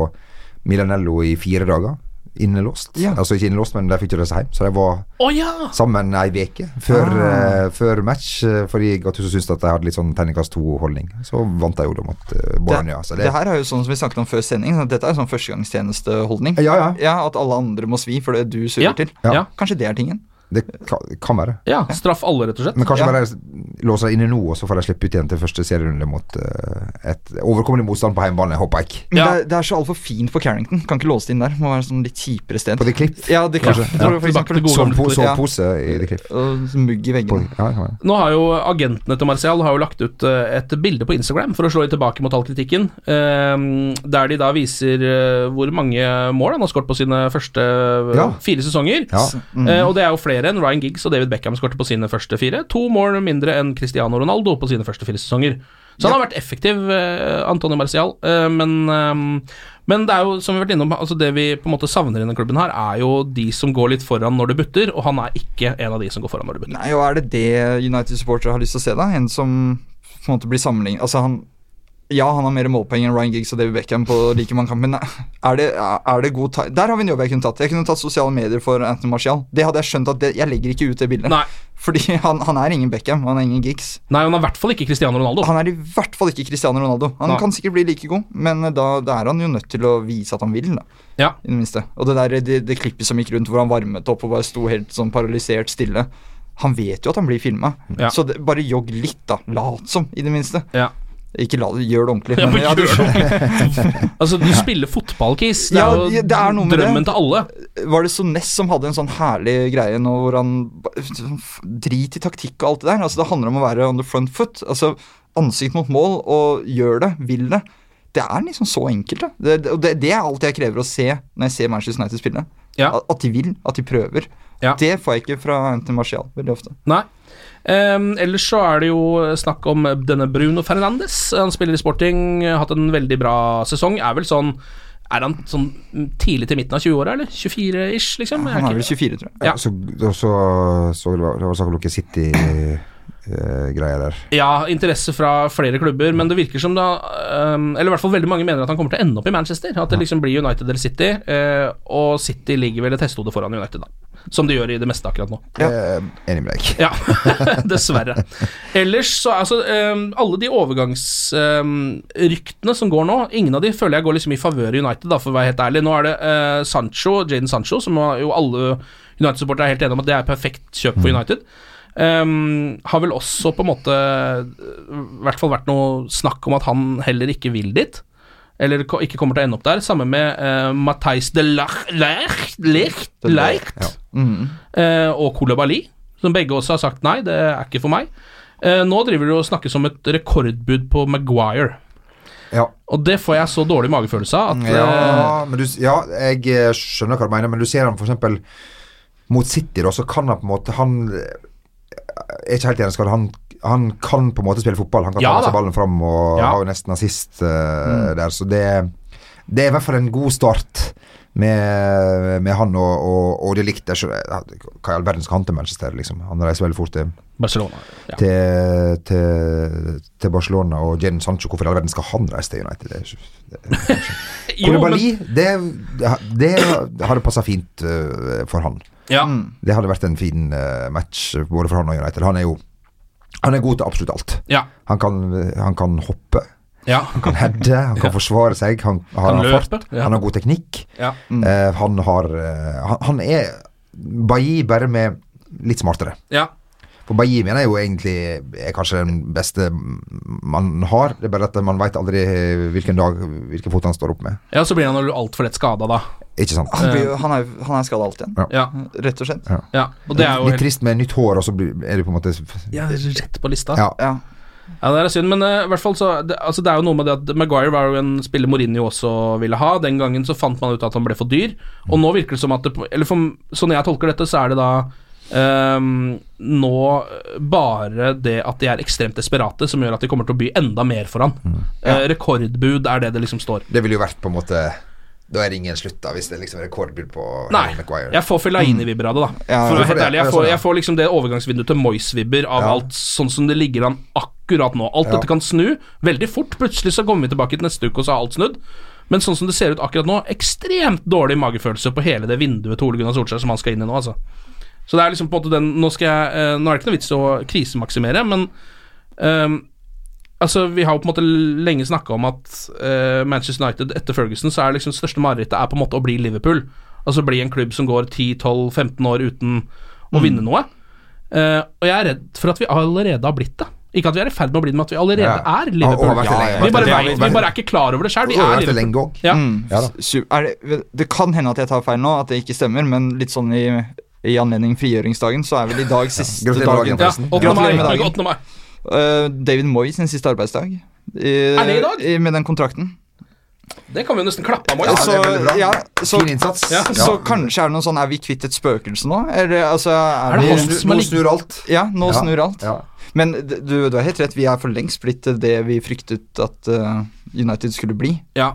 Milanello i fire dager. Innelåst. Ja. Altså ikke innelåst, men de fikk ikke reise hjem. Så de var oh, ja! sammen ei uke før, Ah. uh, før match, eh, fordi Gattuso syntes at de hadde litt sånn terningkast to-holdning. Så vant de jo da mot uh, Bologna. Så Det, det, her er jo sånn som vi snakket om før sending. så Dette er sånn førstegangstjenesteholdning. ja, ja. At alle andre må svi for det du surrer Ja. til. Ja. Kanskje det er tingen. Det kan, være. ja. Straff alle, rett og slett. Men kanskje Ja. bare låse deg inne nå, og så får de slippe ut igjen til første serierunde mot eh, et overkommelig motstand på hjemmebane, håper jeg. Men Ja. det, er, det er så altfor fint på Carrington. Kan ikke låse det inn der. Må være sånn litt kjipere sted. På The Clip? Ja, det Kanskje. kanskje. Ja. Sovepose Ja. pose i The Clip. Og mugg i veggene. Ja. Nå har jo agentene til Marcial har jo lagt ut eh, et bilde på Instagram for å slå tilbake mot all kritikken, eh, der de da viser eh, hvor mange mål han har skåret på sine første Ja. fire sesonger. Ja. Mm. Og det er jo flere enn Ryan Giggs og David Beckham skårte på sine første fire. To mål mindre enn Cristiano Ronaldo på sine første fire sesonger. Så han har vært effektiv, eh, Antonio Marcial, eh, men eh, Men det er jo, som vi har vært innom, altså det vi på en måte savner i denne klubben her, er jo de som går litt foran når det butter, og han er ikke en av de som går foran når det butter. Nei, og er det det United-supportere har lyst til å se, da? En som på en måte blir sammenlignet Altså, han Ja, han har mer målpoeng enn Ryan Giggs og David Beckham på like mange kamper, men er det, er det god time Der har vi en jobb jeg kunne tatt. Jeg kunne tatt sosiale medier for Anthony Martial. Det hadde jeg skjønt at det, jeg legger ikke ut det bildet. Nei. Fordi han, han er ingen Beckham, han er ingen Giggs. Nei, han er i hvert fall ikke Cristiano Ronaldo. Han er i hvert fall ikke Cristiano Ronaldo. Han Nei. kan sikkert bli like god, men da, da er han jo nødt til å vise at han vil, da. Ja. I det minste. Og det der det, det klippet som gikk rundt hvor han varmet opp og bare sto helt sånn paralysert stille. Han vet jo at han blir filma, Ja. så det, bare jogg litt, da. Lat som, i det minste. Ja. Ikke la, gjør det ordentlig. Ja, men ja, du- (laughs) Altså, du spiller fotball, Kis. Det Ja, er jo ja, det er drømmen det. til alle. Var det Soness som hadde en sånn herlig greie nå hvor han Drit i taktikk og alt det der. Altså Det handler om å være on the front foot. Altså Ansikt mot mål og gjør det, vil det. Det er liksom så enkelt. Det, det, det, det er alt jeg krever å se når jeg ser Manchester United spille. Ja. At, at de vil, at de prøver. Ja. Det får jeg ikke fra Anthony Martial veldig ofte. Nei. Ehm, ellers så er det jo snakk om denne Bruno Fernandes. Han spiller i Sporting, har hatt en veldig bra sesong. Er vel sånn Er han sånn tidlig til midten av 20-åra, eller? 24-ish, liksom? Han er vel 24, tror jeg. Ja. Ja. Så, så så det var, det var snakk noe City-greier der. Ja, interesse fra flere klubber, men det virker som da ehm, Eller i hvert fall veldig mange mener at han kommer til å ende opp i Manchester. At det liksom blir United eller City, eh, og City ligger vel et hestehode foran United, da. Som de gjør i det meste akkurat nå. Ja. enig med deg. Ja, (laughs) dessverre. Ellers så altså ehm, Alle de overgangsryktene som går nå, ingen av de føler jeg går liksom i favør i United, da, for å være helt ærlig. Nå er det uh, Sancho, Jaden Sancho, som jo alle United-supportere er helt enige om at det er perfekt kjøp for United. Ehm, har vel også på en måte I hvert fall vært noe snakk om at han heller ikke vil dit. Eller ikke kommer til å ende opp der. Samme med uh, Matheis de Leicht Leicht, Leicht, Leicht Ja. Mhm. eh, og Koulibaly, som begge også har sagt nei, det er ikke for meg. Uh, nå driver det og snakkes om et rekordbud på Maguire. Ja. Og det får jeg så dårlig magefølelse av at eh, Ja, men du, ja, jeg eh, skjønner hva du mener, men du ser han eksempel mot City, da, så kan han på en måte Han eh, er ikke helt enig, han, han kan på en måte spille fotball. Han kan Ja ta seg ballen fram og Ja. har jo nesten assist eh, der, så det, det er i hvert fall en god start. Med, med han og, og, og det likte jeg Hva i all verden skal han til Manchester? Liksom? Han reiser veldig fort til, Barcelona. Ja. til, til, til Barcelona. Og Jen Sancho, hvorfor i all verden skal han reise til United? Det det, (laughs) Jo, men- det, det hadde passa fint uh, for han. Ja. Det hadde vært en fin øh, match både for han og United. Han er jo han er god til absolutt alt. Ja. Han kan, han kan hoppe, ja. han kan heade, han kan forsvare seg, han har han fart, ja. han har god teknikk. ja. Uh, han har uh, han, han er Bailly bare med litt smartere. ja. For Bailly er jo egentlig er kanskje den beste man har. Det er bare at man veit aldri hvilken dag, hvilken fot han står opp med. ja, så blir han altfor lett skada, da. Ikke sant? Han, blir, jo- han er, han er skada alt igjen. Ja. Ja. Rett og slett. ja. Og det er jo Litt helt trist med nytt hår, og så er du på en måte ja, rett på lista. Ja. Ja. Ja, det er synd, men uh, i hvert fall så det, altså, det er jo noe med det at Maguire var jo en spiller Mourinho også ville ha. Den gangen så fant man ut at han ble for dyr, og nå virker det som at det, Eller for, sånn jeg tolker dette, så er det da ehm, nå bare det at de er ekstremt desperate, som gjør at de kommer til å by enda mer for han. Eh, rekordbud er det det liksom står. Det ville jo vært på en måte Da er det ingen slutt, da, hvis det er liksom rekordbud på Nei, McGuire. Jeg får Fellaini-vibber av det, da. Ja, For å være helt ærlig, jeg får, sånn, jeg får liksom det overgangsvinduet til Moyes-vibber av Ja. alt sånn som det ligger an akkurat nå. Alt Ja. dette kan snu veldig fort. Plutselig så kommer vi tilbake til neste uke, og så har alt snudd. Men sånn som det ser ut akkurat nå, ekstremt dårlig magefølelse på hele det vinduet til Ole Gunnar Solskjær som han skal inn i nå, altså. Så det er liksom på en måte den Nå skal jeg eh, Nå er det ikke noe vits i å krisemaksimere, men um, Altså, Vi har jo på en måte lenge snakka om at uh, Manchester United etter Ferguson så er liksom det største marerittet er på en måte å bli Liverpool. Altså bli en klubb som går 10-12-15 år uten å vinne noe. Uh, og jeg er redd for at vi allerede har blitt det. Ikke at vi er i ferd med å bli det, men at vi allerede Ja. er Liverpool. Ja, ja, det vi, bare vet, vi bare er ikke klar over det sjøl. Vi er Liverpool. Ja. Mm. Ja er det, det kan hende at jeg tar feil nå, at det ikke stemmer, men litt sånn i, i anledning frigjøringsdagen, så er vel i dag siste Gratulerer dagen. dagen, Ja, forresten. 8. mai. Gratulerer med dagen. 8. mai. Eh, David Moy sin siste arbeidsdag. I, Er det i dag? I, med den kontrakten. Det kan vi jo nesten klappe av, Ja, så, ja, så, fin innsats. Ja. så kanskje er det noe sånn Er vi kvitt et spøkelse nå? Eller altså Er, Er det vi, Nå som nå snur alt. Ja, nå Ja. snur alt. Ja. Men du, du har helt rett, vi er for lengst blitt det vi fryktet at uh, United skulle bli. Ja.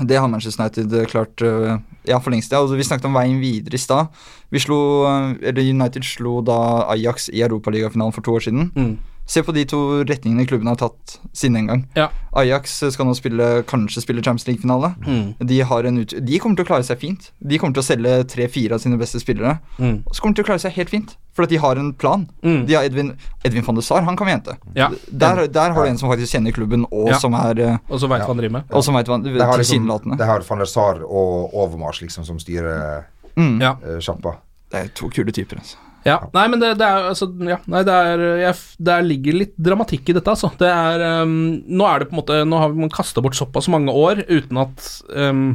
Det har Manchester United eh, klart uh, ja, for lengst. Ja. Og vi snakket om veien videre i stad. Vi slo, eh, eller United slo da Ajax i Europaligafinalen for to år siden. Mm. Se på de to retningene klubben har tatt siden den gang. Ja. Ajax skal nå spille, kanskje spille Champions League-finale. Mm. De, har en ut de kommer til å klare seg fint. De kommer til å selge tre-fire av sine beste spillere. Mm. Og så kommer de til å klare seg helt fint, for at de har en plan. Mm. De har Edvin, Edvin van de Sar, han kan vi hente. Ja. Der, der har du en som faktisk kjenner klubben, og Ja. som er eh, Og som veit hva han driver med. Og som vet hva det, har, liksom, det de har van der Sar og Overmars liksom som styrer Mm. Ja. eh, sjappa. Det er to kule typer. Altså. Ja, nei, men det, det er altså ja, nei, det er jeg, Der ligger litt dramatikk i dette, altså. Det er um, Nå er det på en måte Nå har man kasta bort såpass mange år uten at um,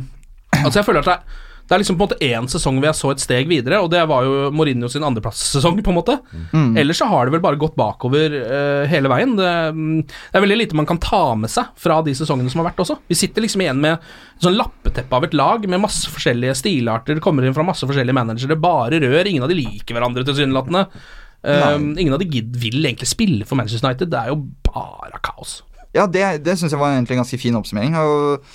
Altså, jeg føler at det er det er liksom på en måte én sesong hvor jeg så et steg videre, og det var jo Mourinho sin andreplasssesong, på en måte. Mm. Ellers så har det vel bare gått bakover uh, hele veien. Det, mm, det er veldig lite man kan ta med seg fra de sesongene som har vært også. Vi sitter liksom igjen med et sånn lappeteppe av et lag med masse forskjellige stilarter, det kommer inn fra masse forskjellige managere, bare rør, ingen av de liker hverandre tilsynelatende. Um, ingen av de vil egentlig spille for Manchester United, det er jo bare kaos. Ja, det, det syns jeg var egentlig en ganske fin oppsummering. Og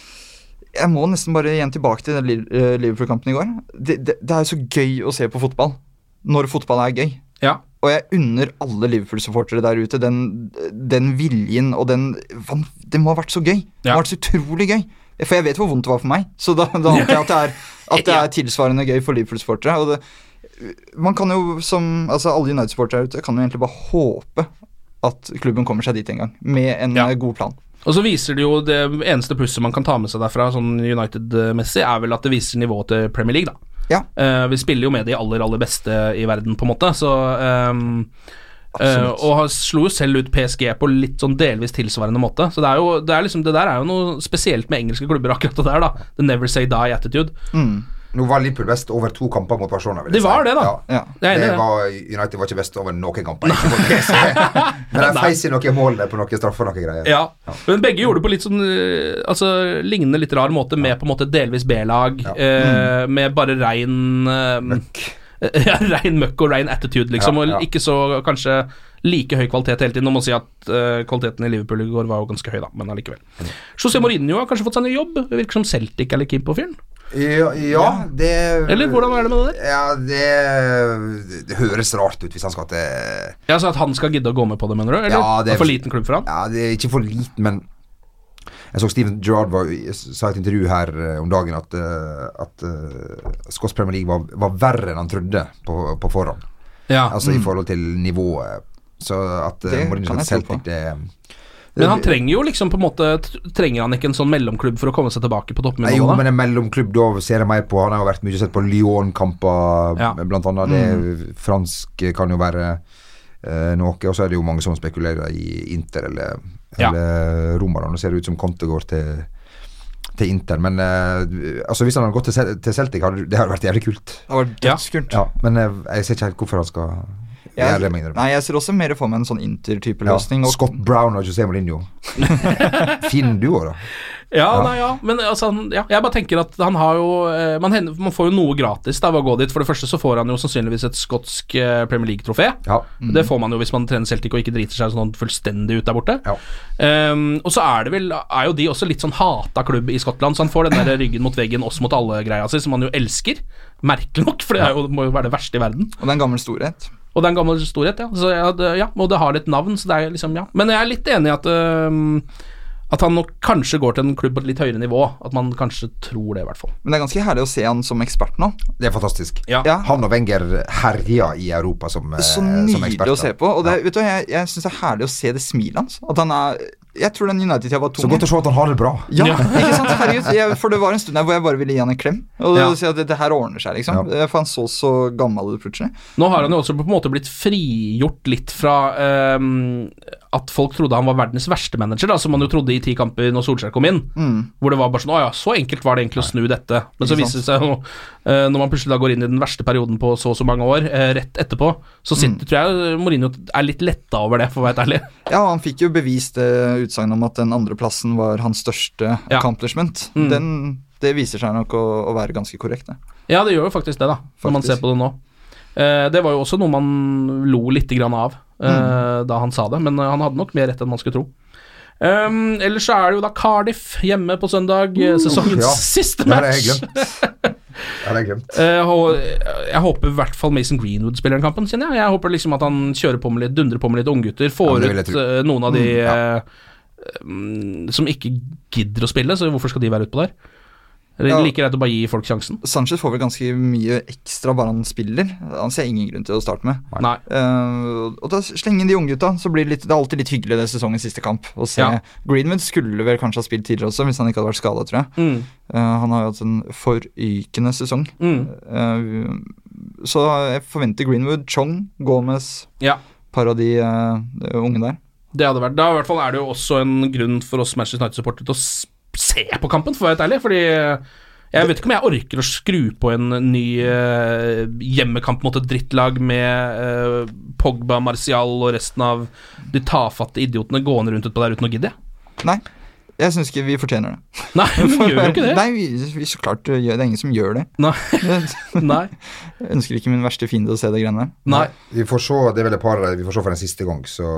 jeg må nesten bare igjen tilbake til eh, Liverpool-kampen i går. Det, det, det er jo så gøy å se på fotball når fotball er gøy. Ja. Og jeg unner alle Liverpool-supportere der ute den, den viljen og den Det må ha vært så gøy. Det må ha vært så utrolig gøy. For jeg vet hvor vondt det var for meg, så da, da antar jeg at det er, at det (laughs) er tilsvarende gøy for Liverpool-supportere. Man kan jo som Altså alle United-supportere der ute kan jo egentlig bare håpe at klubben kommer seg dit en gang, med en Ja. god plan. Og så viser det jo Det eneste plusset man kan ta med seg derfra, sånn United-messig, er vel at det viser nivået til Premier League, da. Ja. Uh, vi spiller jo med de aller, aller beste i verden, på en måte, så um, uh. Og har- slo jo selv ut PSG på litt sånn delvis tilsvarende måte. Så det er jo det, er liksom, det der er jo noe spesielt med engelske klubber, akkurat det der, da. The never say die attitude. Mm. Nå var Liverpool best over to kamper mot Barcelona. vil jeg Det var si. det, da. Ja. Ja. Det det. var, United var ikke best over noen kamper. (laughs) Men de (laughs) feis i noen mål på noen straffer og noen greier. Ja, men begge gjorde det på litt sånn eh, Altså lignende litt rar måte, med på en måte delvis B-lag, Ja. eh, med bare rein eh, Møkk. (laughs) Ja, rein møkk og rein attitude, liksom, Ja, ja. og ikke så kanskje like høy kvalitet hele tiden. Nå må man si at uh, kvaliteten i Liverpool i går var jo ganske høy, da, men allikevel. Mm. José Mourinho har kanskje fått seg ny jobb. Det virker som Celtic er litt keen på fyren. Ja, ja, det Eller hvordan er det med det der? Ja, det, det høres rart ut hvis han skal til Ja, Så at han skal gidde å gå med på det, mener du? Eller Ja, det er- for liten klubb for han? Ja, det er ikke for liten, men jeg så Steven Gerrard var, sa i et intervju her eh, om dagen at, uh, at uh, Scots Premier League var, var verre enn han trodde på, på forhånd. Ja. Altså i forhold til nivået. Så at uh, Mourinho skal til Celtic, det Men han trenger jo liksom på en måte Trenger han ikke en sånn mellomklubb for å komme seg tilbake på toppnivå? jo, da? men en mellomklubb da ser jeg mer på. Han har jo vært mye sett på Lyon-kamper, Ja. blant annet. Det fransk kan jo være eh, noe. Og så er det jo mange som spekulerer i Inter eller, Ja. eller Roma. da. Nå ser det ut som Conte går til til Inter, men eh, altså hvis han hadde gått til, til Celtic, hadde det hadde vært jævlig kult. Det var Ja. dødskult. Ja, men eh, jeg ser ikke helt hvorfor han skal Jeg, det. jeg. nei, jeg ser også mer for meg en sånn Inter-type løsning. Ja. Scott Brown og José Mourinho. (laughs) fin duo, da. Ja, Ja. nei, ja, men altså, ja, jeg bare tenker at han har jo eh, man, man får jo noe gratis da ved å gå dit. For det første så får han jo sannsynligvis et skotsk eh, Premier League-trofé. Ja. Det får man jo hvis man trener Celtic og ikke driter seg sånn fullstendig ut der borte. Ja. Ehm, og så er det vel Er jo de også litt sånn hata klubb i Skottland, så han får den der ryggen mot veggen, oss mot alle-greia si, som han jo elsker. Merkelig nok, for det er jo, må jo være det verste i verden. Og det er en gammel storhet. Og det er en gammel storhet, ja. Så ja, det, ja. Og det har litt navn, så det er liksom, ja. Men jeg er litt enig i at uh, At han nok kanskje går til en klubb på et litt høyere nivå. At man kanskje tror det, i hvert fall. Men det er ganske herlig å se han som ekspert nå. Det er fantastisk. Ja. Ja. Han og Wenger herja i Europa som, ekspert Så nydelig å se på. Og det, vet du, jeg, jeg syns det er herlig å se det smilet hans. At han er Jeg tror den United-tida var tung. Så godt å se at han har det bra. Ja, Ja. ikke sant? Herregud. Jeg, for det var en stund der hvor jeg bare ville gi han en klem. Og Ja. si at det, det her ordner seg, liksom. For han så så gammel ut plutselig. Nå har han jo også på en måte blitt frigjort litt fra um, at folk trodde han var verdens verste manager, da, som man jo trodde i ti kamper når Solskjær kom inn. Hvor det var bare sånn Å ja, så enkelt var det egentlig å snu dette. Men så viser det seg jo, øh, når man plutselig da går inn i den verste perioden på så og så mange år, øh, rett etterpå, så sitter, tror jeg Mourinho er litt letta over det, for å være helt ærlig. Ja, han fikk jo bevist det utsagnet om at den andreplassen var hans største Ja. accomplishment. Mm. Den, det viser seg nok å, å være ganske korrekt, det. Ja, det gjør jo faktisk det, da, når man ser på det nå. Eh, det var jo også noe man lo litt grann av eh, da han sa det, men eh, han hadde nok mer rett enn man skulle tro. Um, ellers så er det jo da Cardiff hjemme på søndag. eh, Sesongens ja. siste match. Det har jeg glemt. (laughs) Eh, jeg håper i hvert fall Mason Greenwood spiller den kampen, kjenner jeg. Jeg håper liksom at han kjører på med litt, dundrer på med litt unggutter. Ja, Får jeg ut noen av de Mm, ja. Mm, som ikke gidder å spille, så hvorfor skal de være utpå der? Det Ja. er like greit å bare gi folk sjansen. Sanchez får vel ganske mye ekstra bare han spiller. Han ser ingen grunn til å starte med. Nei. Uh, og da Slenge inn de unggutta, så blir det, litt, det er alltid litt hyggelig det sesongens siste kamp. Å se Ja. Greenwood skulle vel kanskje ha spilt tidligere også, hvis han ikke hadde vært skada, tror jeg. Mm. Uh, han har jo hatt en forrykende sesong. Mm. Uh, så jeg forventer Greenwood, Chong, Gomez, Ja. par av de unge der. Det hadde vært Da i hvert fall er det jo også en grunn for oss Manchester United-supportere til å se på kampen, for å være helt ærlig. Fordi jeg vet ikke om jeg orker å skru på en ny uh, hjemmekamp mot et drittlag med uh, Pogba, Martial og resten av de tafatte idiotene gående rundt utpå der uten å gidde. Nei, jeg syns ikke vi fortjener det. (laughs) Nei, vi gjør jo ikke det. Nei, vi, vi så klart eh, det. er ingen som gjør det. Nei. (laughs) Nei. Jeg ønsker ikke min verste fiende å se det greiene der. Nei. Vi får se, det er vel et par vi får se for en siste gang, så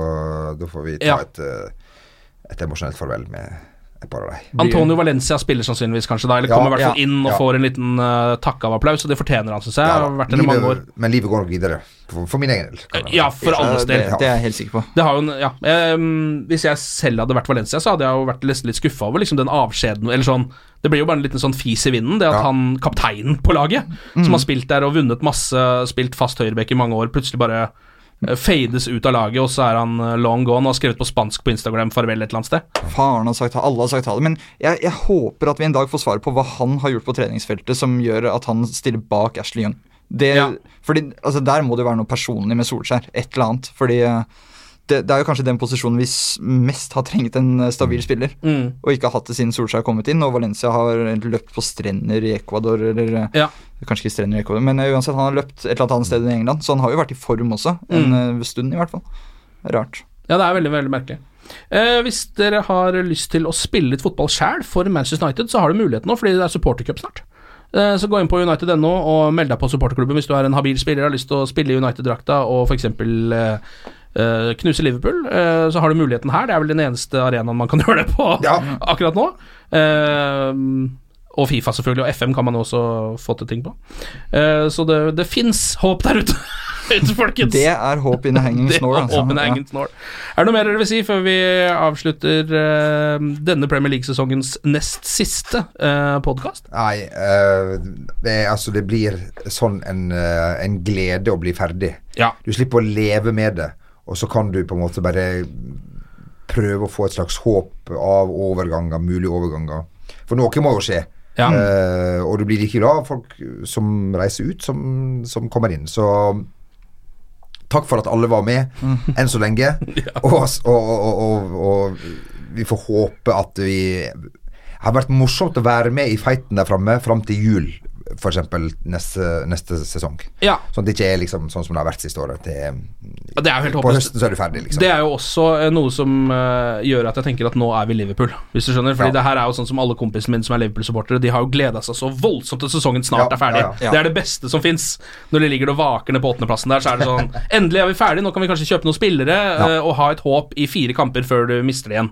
da får vi ta Ja. et, eh, et emosjonelt farvel med et par av dem. Antonio Valencia spiller sannsynligvis kanskje da, eller Ja, kommer i hvert fall ja, inn og ja. får en liten uh, takk av applaus, og det fortjener han, syns jeg. Ja, har vært der i mange år. men livet går nok videre, for, for min egen del. Ja, for alles del. Det, det er jeg helt sikker på. Det har jo en, ja, ehm, Hvis jeg selv hadde vært Valencia, så hadde jeg jo vært nesten litt skuffa over liksom den avskjeden Eller sånn Det blir jo bare en liten sånn fis i vinden, det at Ja. han, kapteinen på laget, som har spilt der og vunnet masse, spilt fast høyrebekk i mange år, plutselig bare eh, fades ut av laget, og så er han eh, long gone og har skrevet på spansk på Instagram 'farvel' et eller annet sted. Faren har sagt ha, alle har sagt ha det. Men jeg, jeg håper at vi en dag får svar på hva han har gjort på treningsfeltet som gjør at han stiller bak Ashley Young. Det, Ja. fordi, altså Der må det jo være noe personlig med Solskjær. Et eller annet. Fordi eh, det, det er jo kanskje den posisjonen vi mest har trengt en eh, stabil spiller. Mm. Og ikke har hatt det siden Solskjær har kommet inn. Og Valencia har løpt på strender i Ecuador, eller eh, Ja. Kanskje ikke strender i Ecuador, men eh, uansett, han har løpt et eller annet sted i England. Så han har jo vært i form også. En Mm. eh, stund, i hvert fall. Rart. Ja, det er veldig, veldig merkelig. Eh, hvis dere har lyst til å spille litt fotball sjæl for Manchester United, så har du muligheten nå, fordi det er supportercup snart. Eh, så gå inn på United.no og meld deg på supporterklubben hvis du er en habil spiller og har lyst til å spille i United-drakta og f.eks. Uh, uh, knuse Liverpool. uh, så har du muligheten her. Det er vel den eneste arenaen man kan (laughs) gjøre det på Ja. akkurat nå. Uh, og Fifa, selvfølgelig, og FM kan man også få til ting på. Så det, det fins håp der (laughs) ute, folkens. Det er håp in a hanging (laughs) snore. Altså. Ja. hanging snore. Er det noe mer dere vil si før vi avslutter uh, denne Premier League-sesongens nest siste uh, podkast? Nei, uh, det, altså, det blir sånn en, uh, en glede å bli ferdig. Ja. Du slipper å leve med det, og så kan du på en måte bare prøve å få et slags håp av overganger, mulige overganger. For noe må jo skje. Ja. Uh, og du blir like glad av folk som reiser ut, som, som kommer inn. Så takk for at alle var med enn så lenge. (laughs) og, og, og, og, og vi får håpe at vi Det har vært morsomt å være med i fighten der framme fram til jul, f.eks. Neste, neste sesong. Ja. Sånn at det ikke er liksom sånn som det har vært siste året. Det, det er jo helt på høsten så er du ferdig, liksom. Det er jo også eh, noe som eh, gjør at jeg tenker at nå er vi Liverpool, hvis du skjønner. Fordi Ja. det her er jo sånn som alle kompisene mine som er Liverpool-supportere, de har jo gleda seg så voldsomt til sesongen snart Ja, er ferdig. Det er det beste som fins. Når de ligger og vaker ned på åttendeplassen der, så er det sånn (laughs) Endelig er vi ferdig, nå kan vi kanskje kjøpe noen spillere eh, og ha et håp i fire kamper før du mister det igjen.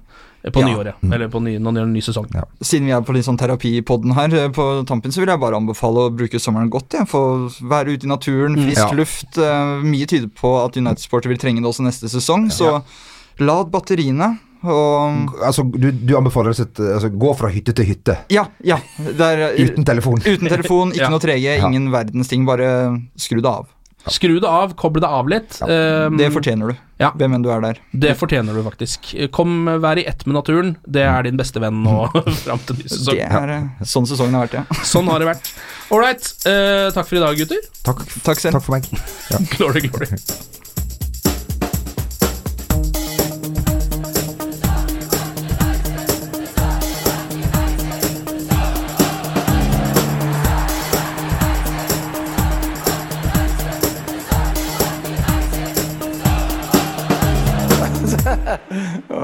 På Ja. nyåret, eller på ny, når det er en ny sesong. Ja. Siden vi er på litt sånn terapipodden her eh, på tampen, så vil jeg bare anbefale å bruke sommeren godt. Ja. Få være ute i naturen, frisk Ja. luft. Uh, mye tyder på at United-sporter vil trenge det også neste sesong, så lad batteriene. Og Altså, du, du anbefaler oss altså, gå fra hytte til hytte. ja, ja. Er, eh, Uten telefon. uten telefon, (laughs) ikke Ja. noe 3G, ingen verdens ting. Bare skru det av. Skru det av, koble det av litt. Ja, Det fortjener du. Ja. Hvem enn du er der. Det fortjener du faktisk. Kom, vær i ett med naturen. Det er din beste venn nå (laughs) fram til ny sesong. Det er eh, sånn sesongen har vært, ja. (laughs) Sånn har det vært. Ålreit, right. eh, takk for i dag, gutter. Takk, Takk selv. takk for meg. (laughs) Ja. Glory, glory.